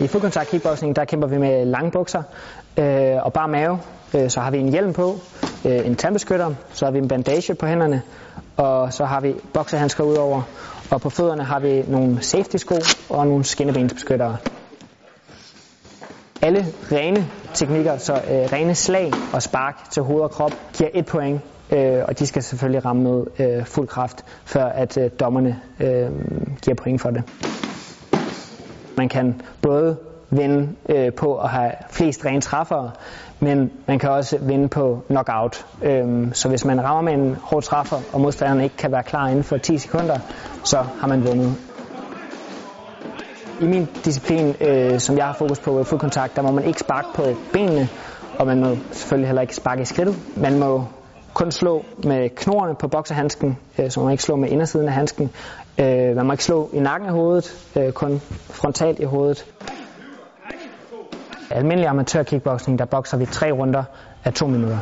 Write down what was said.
I fuldkontakt kickboxing, der kæmper vi med lange bukser øh, og bare mave. Øh, så har vi en hjelm på, øh, en tandbeskytter, så har vi en bandage på hænderne, og så har vi boksehandsker udover. Og på fødderne har vi nogle safety sko og nogle skinnebensbeskyttere. Alle rene teknikker, så øh, rene slag og spark til hoved og krop, giver et point, øh, og de skal selvfølgelig ramme med øh, fuld kraft, før at øh, dommerne øh, giver point for det. Man kan både vinde øh, på at have flest rene træffere, men man kan også vinde på knockout. Øhm, så hvis man rammer med en hård træffer, og modstanderen ikke kan være klar inden for 10 sekunder, så har man vundet. I min disciplin, øh, som jeg har fokus på øh, fodkontakt, der må man ikke sparke på benene, og man må selvfølgelig heller ikke sparke i skridtet. Man må kun slå med knorene på boksehandsken, øh, så man må ikke slå med indersiden af handsken. Øh, man må ikke slå i nakken af hovedet, øh, kun frontalt i hovedet. Almindelig amatør kickboxing, der bokser vi tre runder af to minutter.